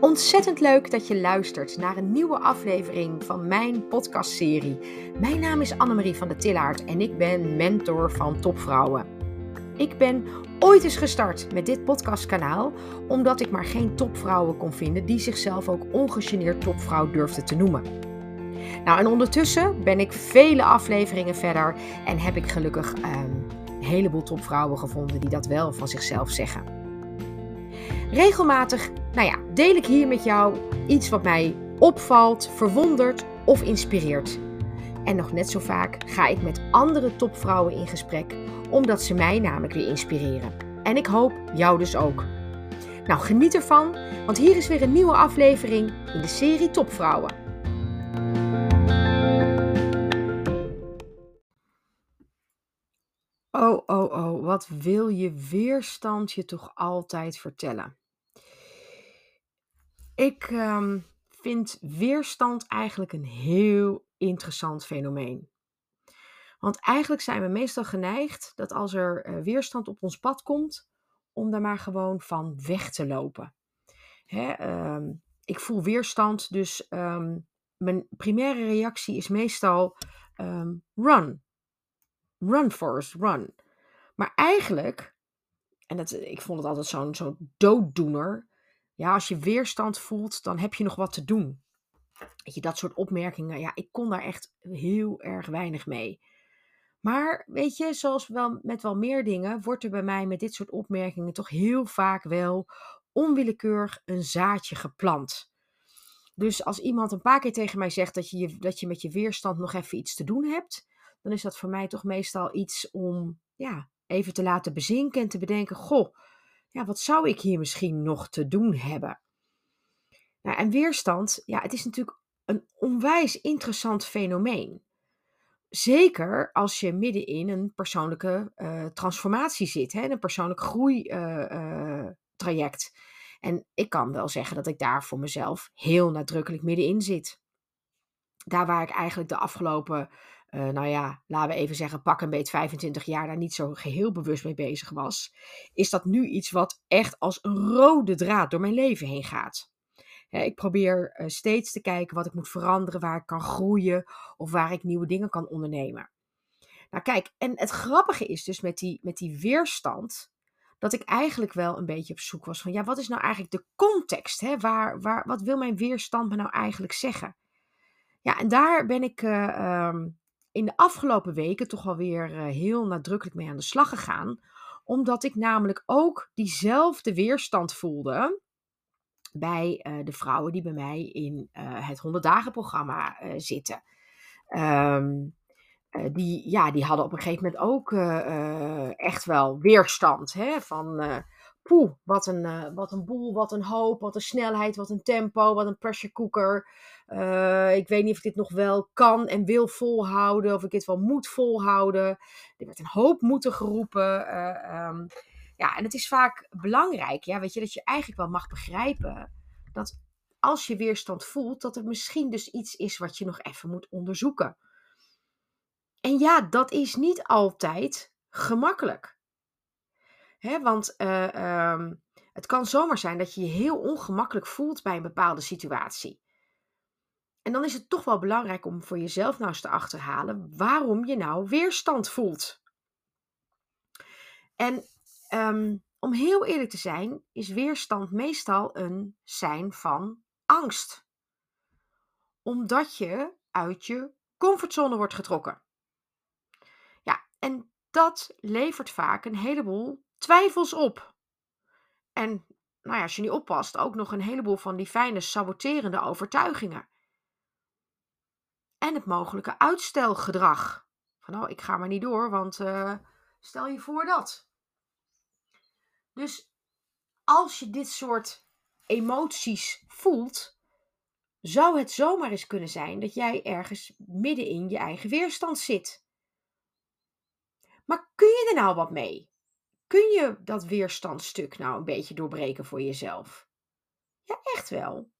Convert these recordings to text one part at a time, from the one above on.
Ontzettend leuk dat je luistert naar een nieuwe aflevering van mijn podcastserie. Mijn naam is Annemarie van der Tillaert en ik ben mentor van topvrouwen. Ik ben ooit eens gestart met dit podcastkanaal omdat ik maar geen topvrouwen kon vinden die zichzelf ook ongegeneerd topvrouw durfden te noemen. Nou, en ondertussen ben ik vele afleveringen verder en heb ik gelukkig ehm, een heleboel topvrouwen gevonden die dat wel van zichzelf zeggen. Regelmatig, deel ik hier met jou iets wat mij opvalt, verwondert of inspireert. En nog net zo vaak ga ik met andere topvrouwen in gesprek, omdat ze mij namelijk weer inspireren. En ik hoop jou dus ook. Nou, geniet ervan, want hier is weer een nieuwe aflevering in de serie Topvrouwen. Oh, oh, oh, wat wil je weerstand je toch altijd vertellen? Ik ehm, vind weerstand eigenlijk een heel interessant fenomeen. Want eigenlijk zijn we meestal geneigd dat als er uh, weerstand op ons pad komt, om daar maar gewoon van weg te lopen. Hè, ehm, ik voel weerstand, dus ehm, mijn primaire reactie is meestal run. Run, Forest, run. Maar eigenlijk, en dat, ik vond het altijd zo'n dooddoener, ja, als je weerstand voelt, dan heb je nog wat te doen. Weet je, dat soort opmerkingen, ja, ik kon daar echt heel erg weinig mee. Maar weet je, zoals wel met wel meer dingen, wordt er bij mij met dit soort opmerkingen toch heel vaak wel onwillekeurig een zaadje geplant. Dus als iemand een paar keer tegen mij zegt dat je, dat je met je weerstand nog even iets te doen hebt, dan is dat voor mij toch meestal iets om ja, even te laten bezinken en te bedenken: Goh, ja, wat zou ik hier misschien nog te doen hebben? Nou, en weerstand, ja, het is natuurlijk een onwijs interessant fenomeen. Zeker als je midden in een persoonlijke uh, transformatie zit, hè, een persoonlijk groeitraject. Uh, uh, en ik kan wel zeggen dat ik daar voor mezelf heel nadrukkelijk middenin zit. Daar waar ik eigenlijk de afgelopen uh, nou ja, laten we even zeggen, pak een beet 25 jaar daar niet zo geheel bewust mee bezig was, is dat nu iets wat echt als een rode draad door mijn leven heen gaat. ik probeer uh, steeds te kijken wat ik moet veranderen, waar ik kan groeien of waar ik nieuwe dingen kan ondernemen. Nou kijk, en het grappige is dus met die, met die weerstand, dat ik eigenlijk wel een beetje op zoek was van, ja, wat is nou eigenlijk de context? Hè? Waar, waar, wat wil mijn weerstand me nou eigenlijk zeggen? Ja, en daar ben ik uh, um, in de afgelopen weken toch alweer uh, heel nadrukkelijk mee aan de slag gegaan. Omdat ik namelijk ook diezelfde weerstand voelde bij uh, de vrouwen die bij mij in uh, het 100 dagen programma zitten. Um, die, ja, die hadden op een gegeven moment ook echt wel weerstand. Hè, van poeh, wat een, uh, wat een boel, wat een hoop, wat een snelheid, wat een tempo, wat een pressure cooker. Uh, ik weet niet of ik dit nog wel kan en wil volhouden, of ik dit wel moet volhouden. Er werd een hoop moeten geroepen. Uh, um, ja, en het is vaak belangrijk, ja, weet je, dat je eigenlijk wel mag begrijpen dat als je weerstand voelt, dat er misschien dus iets is wat je nog even moet onderzoeken. En ja, dat is niet altijd gemakkelijk. Want uh, um, het kan zomaar zijn dat je je heel ongemakkelijk voelt bij een bepaalde situatie. En dan is het toch wel belangrijk om voor jezelf nou eens te achterhalen waarom je nou weerstand voelt. En um, om heel eerlijk te zijn, is weerstand meestal een zijn van angst. Omdat je uit je comfortzone wordt getrokken. Ja, en dat levert vaak een heleboel twijfels op. En nou ja, als je niet oppast, ook nog een heleboel van die fijne saboterende overtuigingen. En het mogelijke uitstelgedrag. Van oh, ik ga maar niet door, want uh, stel je voor dat. Dus als je dit soort emoties voelt, zou het zomaar eens kunnen zijn dat jij ergens midden in je eigen weerstand zit. Maar kun je er nou wat mee? Kun je dat weerstandstuk nou een beetje doorbreken voor jezelf? Ja, echt wel.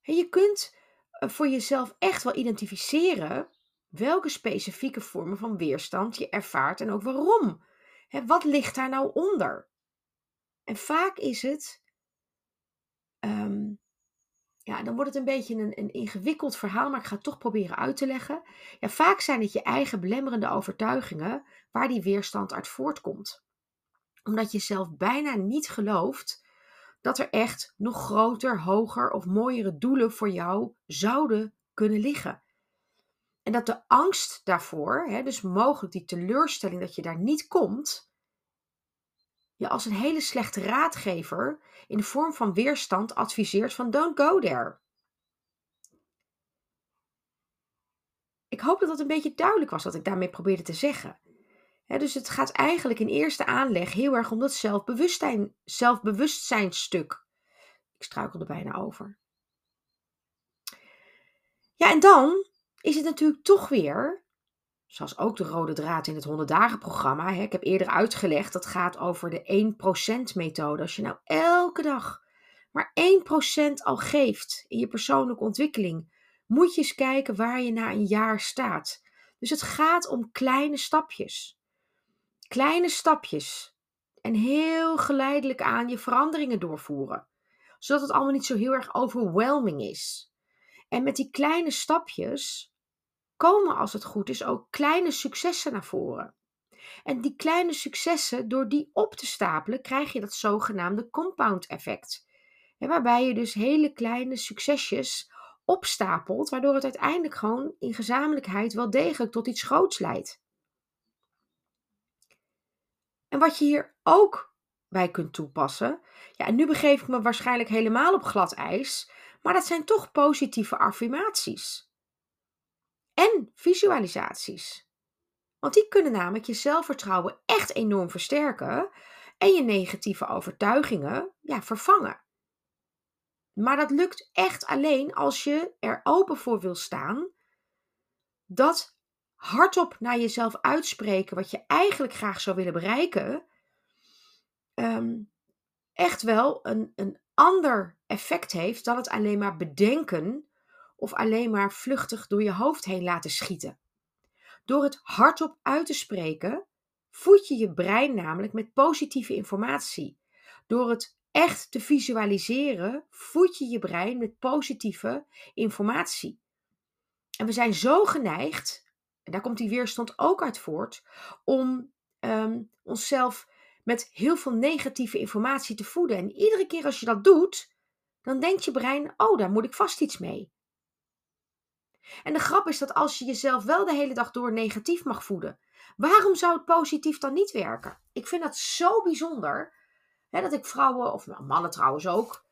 Je kunt eh, voor jezelf echt wel identificeren welke specifieke vormen van weerstand je ervaart en ook waarom. wat ligt daar nou onder? En vaak is het ja, dan wordt het een beetje een, een ingewikkeld verhaal, maar ik ga het toch proberen uit te leggen. Ja, vaak zijn het je eigen belemmerende overtuigingen waar die weerstand uit voortkomt. Omdat je zelf bijna niet gelooft dat er echt nog groter, hoger of mooiere doelen voor jou zouden kunnen liggen. En dat de angst daarvoor, hè, dus mogelijk die teleurstelling dat je daar niet komt, je als een hele slechte raadgever in de vorm van weerstand adviseert van don't go there. Ik hoop dat dat een beetje duidelijk was wat ik daarmee probeerde te zeggen. dus het gaat eigenlijk in eerste aanleg heel erg om dat zelfbewustzijn, zelfbewustzijnstuk. Ik struikel er bijna over. Ja, en dan is het natuurlijk toch weer, zoals ook de rode draad in het 100 dagen programma. Hè, ik heb eerder uitgelegd, dat gaat over de 1% methode. Als je nou elke dag maar 1% al geeft in je persoonlijke ontwikkeling, moet je eens kijken waar je na een jaar staat. Dus het gaat om kleine stapjes. Kleine stapjes. En heel geleidelijk aan je veranderingen doorvoeren. Zodat het allemaal niet zo heel erg overwhelming is. En met die kleine stapjes komen, als het goed is, ook kleine successen naar voren. En die kleine successen, door die op te stapelen, krijg je dat zogenaamde compound effect. waarbij je dus hele kleine succesjes opstapelt, waardoor het uiteindelijk gewoon in gezamenlijkheid wel degelijk tot iets groots leidt. En wat je hier ook bij kunt toepassen, ja, en nu begeef ik me waarschijnlijk helemaal op glad ijs, maar dat zijn toch positieve affirmaties. En visualisaties. Want die kunnen namelijk je zelfvertrouwen echt enorm versterken en je negatieve overtuigingen ja, vervangen. Maar dat lukt echt alleen als je er open voor wil staan dat hardop naar jezelf uitspreken wat je eigenlijk graag zou willen bereiken, ehm, echt wel een, een ander effect heeft dan het alleen maar bedenken of alleen maar vluchtig door je hoofd heen laten schieten. Door het hardop uit te spreken, voed je je brein namelijk met positieve informatie. Door het echt te visualiseren, voed je je brein met positieve informatie. En we zijn zo geneigd, en daar komt die weerstand ook uit voort, om um, onszelf met heel veel negatieve informatie te voeden. En iedere keer als je dat doet, dan denkt je brein: oh, daar moet ik vast iets mee. En de grap is dat als je jezelf wel de hele dag door negatief mag voeden, waarom zou het positief dan niet werken? Ik vind dat zo bijzonder Hè, dat ik vrouwen, of nou, mannen trouwens ook,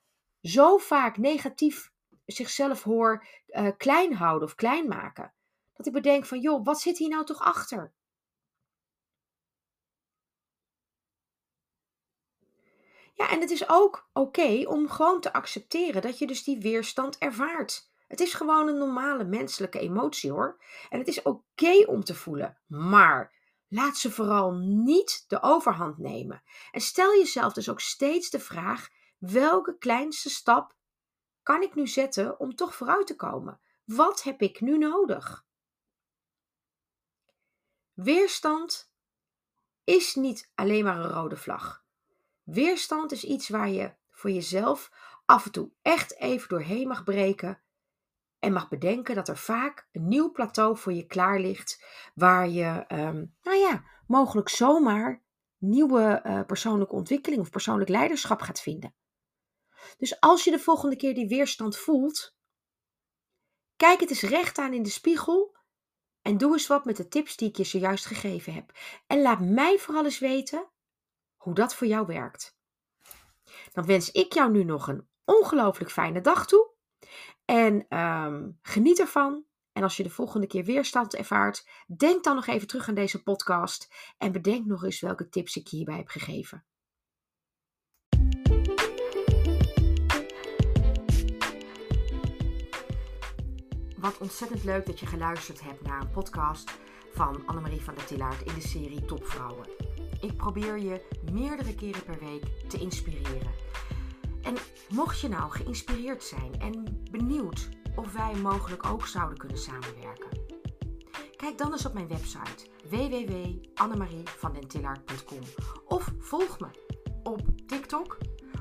zo vaak negatief zichzelf hoor uh, klein houden of klein maken. Dat ik bedenk van, joh, wat zit hier nou toch achter? Ja, en het is ook oké om gewoon te accepteren dat je dus die weerstand ervaart. Het is gewoon een normale menselijke emotie hoor. En het is oké om te voelen. Maar Laat ze vooral niet de overhand nemen. En stel jezelf dus ook steeds de vraag: welke kleinste stap kan ik nu zetten om toch vooruit te komen? Wat heb ik nu nodig? Weerstand is niet alleen maar een rode vlag. Weerstand is iets waar je voor jezelf af en toe echt even doorheen mag breken en mag bedenken dat er vaak een nieuw plateau voor je klaar ligt, waar je, um, nou ja, mogelijk zomaar nieuwe uh, persoonlijke ontwikkeling of persoonlijk leiderschap gaat vinden. Dus als je de volgende keer die weerstand voelt, kijk het eens recht aan in de spiegel en doe eens wat met de tips die ik je zojuist gegeven heb. En laat mij vooral eens weten hoe dat voor jou werkt. Dan wens ik jou nu nog een ongelooflijk fijne dag toe. En um, geniet ervan. En als je de volgende keer weerstand ervaart, denk dan nog even terug aan deze podcast en bedenk nog eens welke tips ik hierbij heb gegeven. Wat ontzettend leuk dat je geluisterd hebt naar een podcast van Annemarie van der Tillaert in de serie Topvrouwen. Ik probeer je meerdere keren per week te inspireren. En mocht je nou geïnspireerd zijn en benieuwd of wij mogelijk ook zouden kunnen samenwerken, kijk dan eens op mijn website www.annemarievandentillaert.com of volg me op TikTok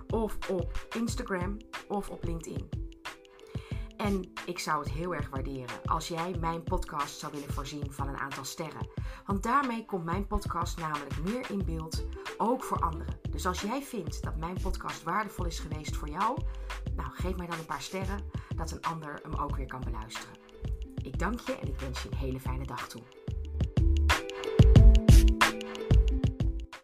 of op Instagram of op LinkedIn. En ik zou het heel erg waarderen als jij mijn podcast zou willen voorzien van een aantal sterren. Want daarmee komt mijn podcast namelijk meer in beeld, ook voor anderen. Dus als jij vindt dat mijn podcast waardevol is geweest voor jou, nou geef mij dan een paar sterren, dat een ander hem ook weer kan beluisteren. Ik dank je en ik wens je een hele fijne dag toe.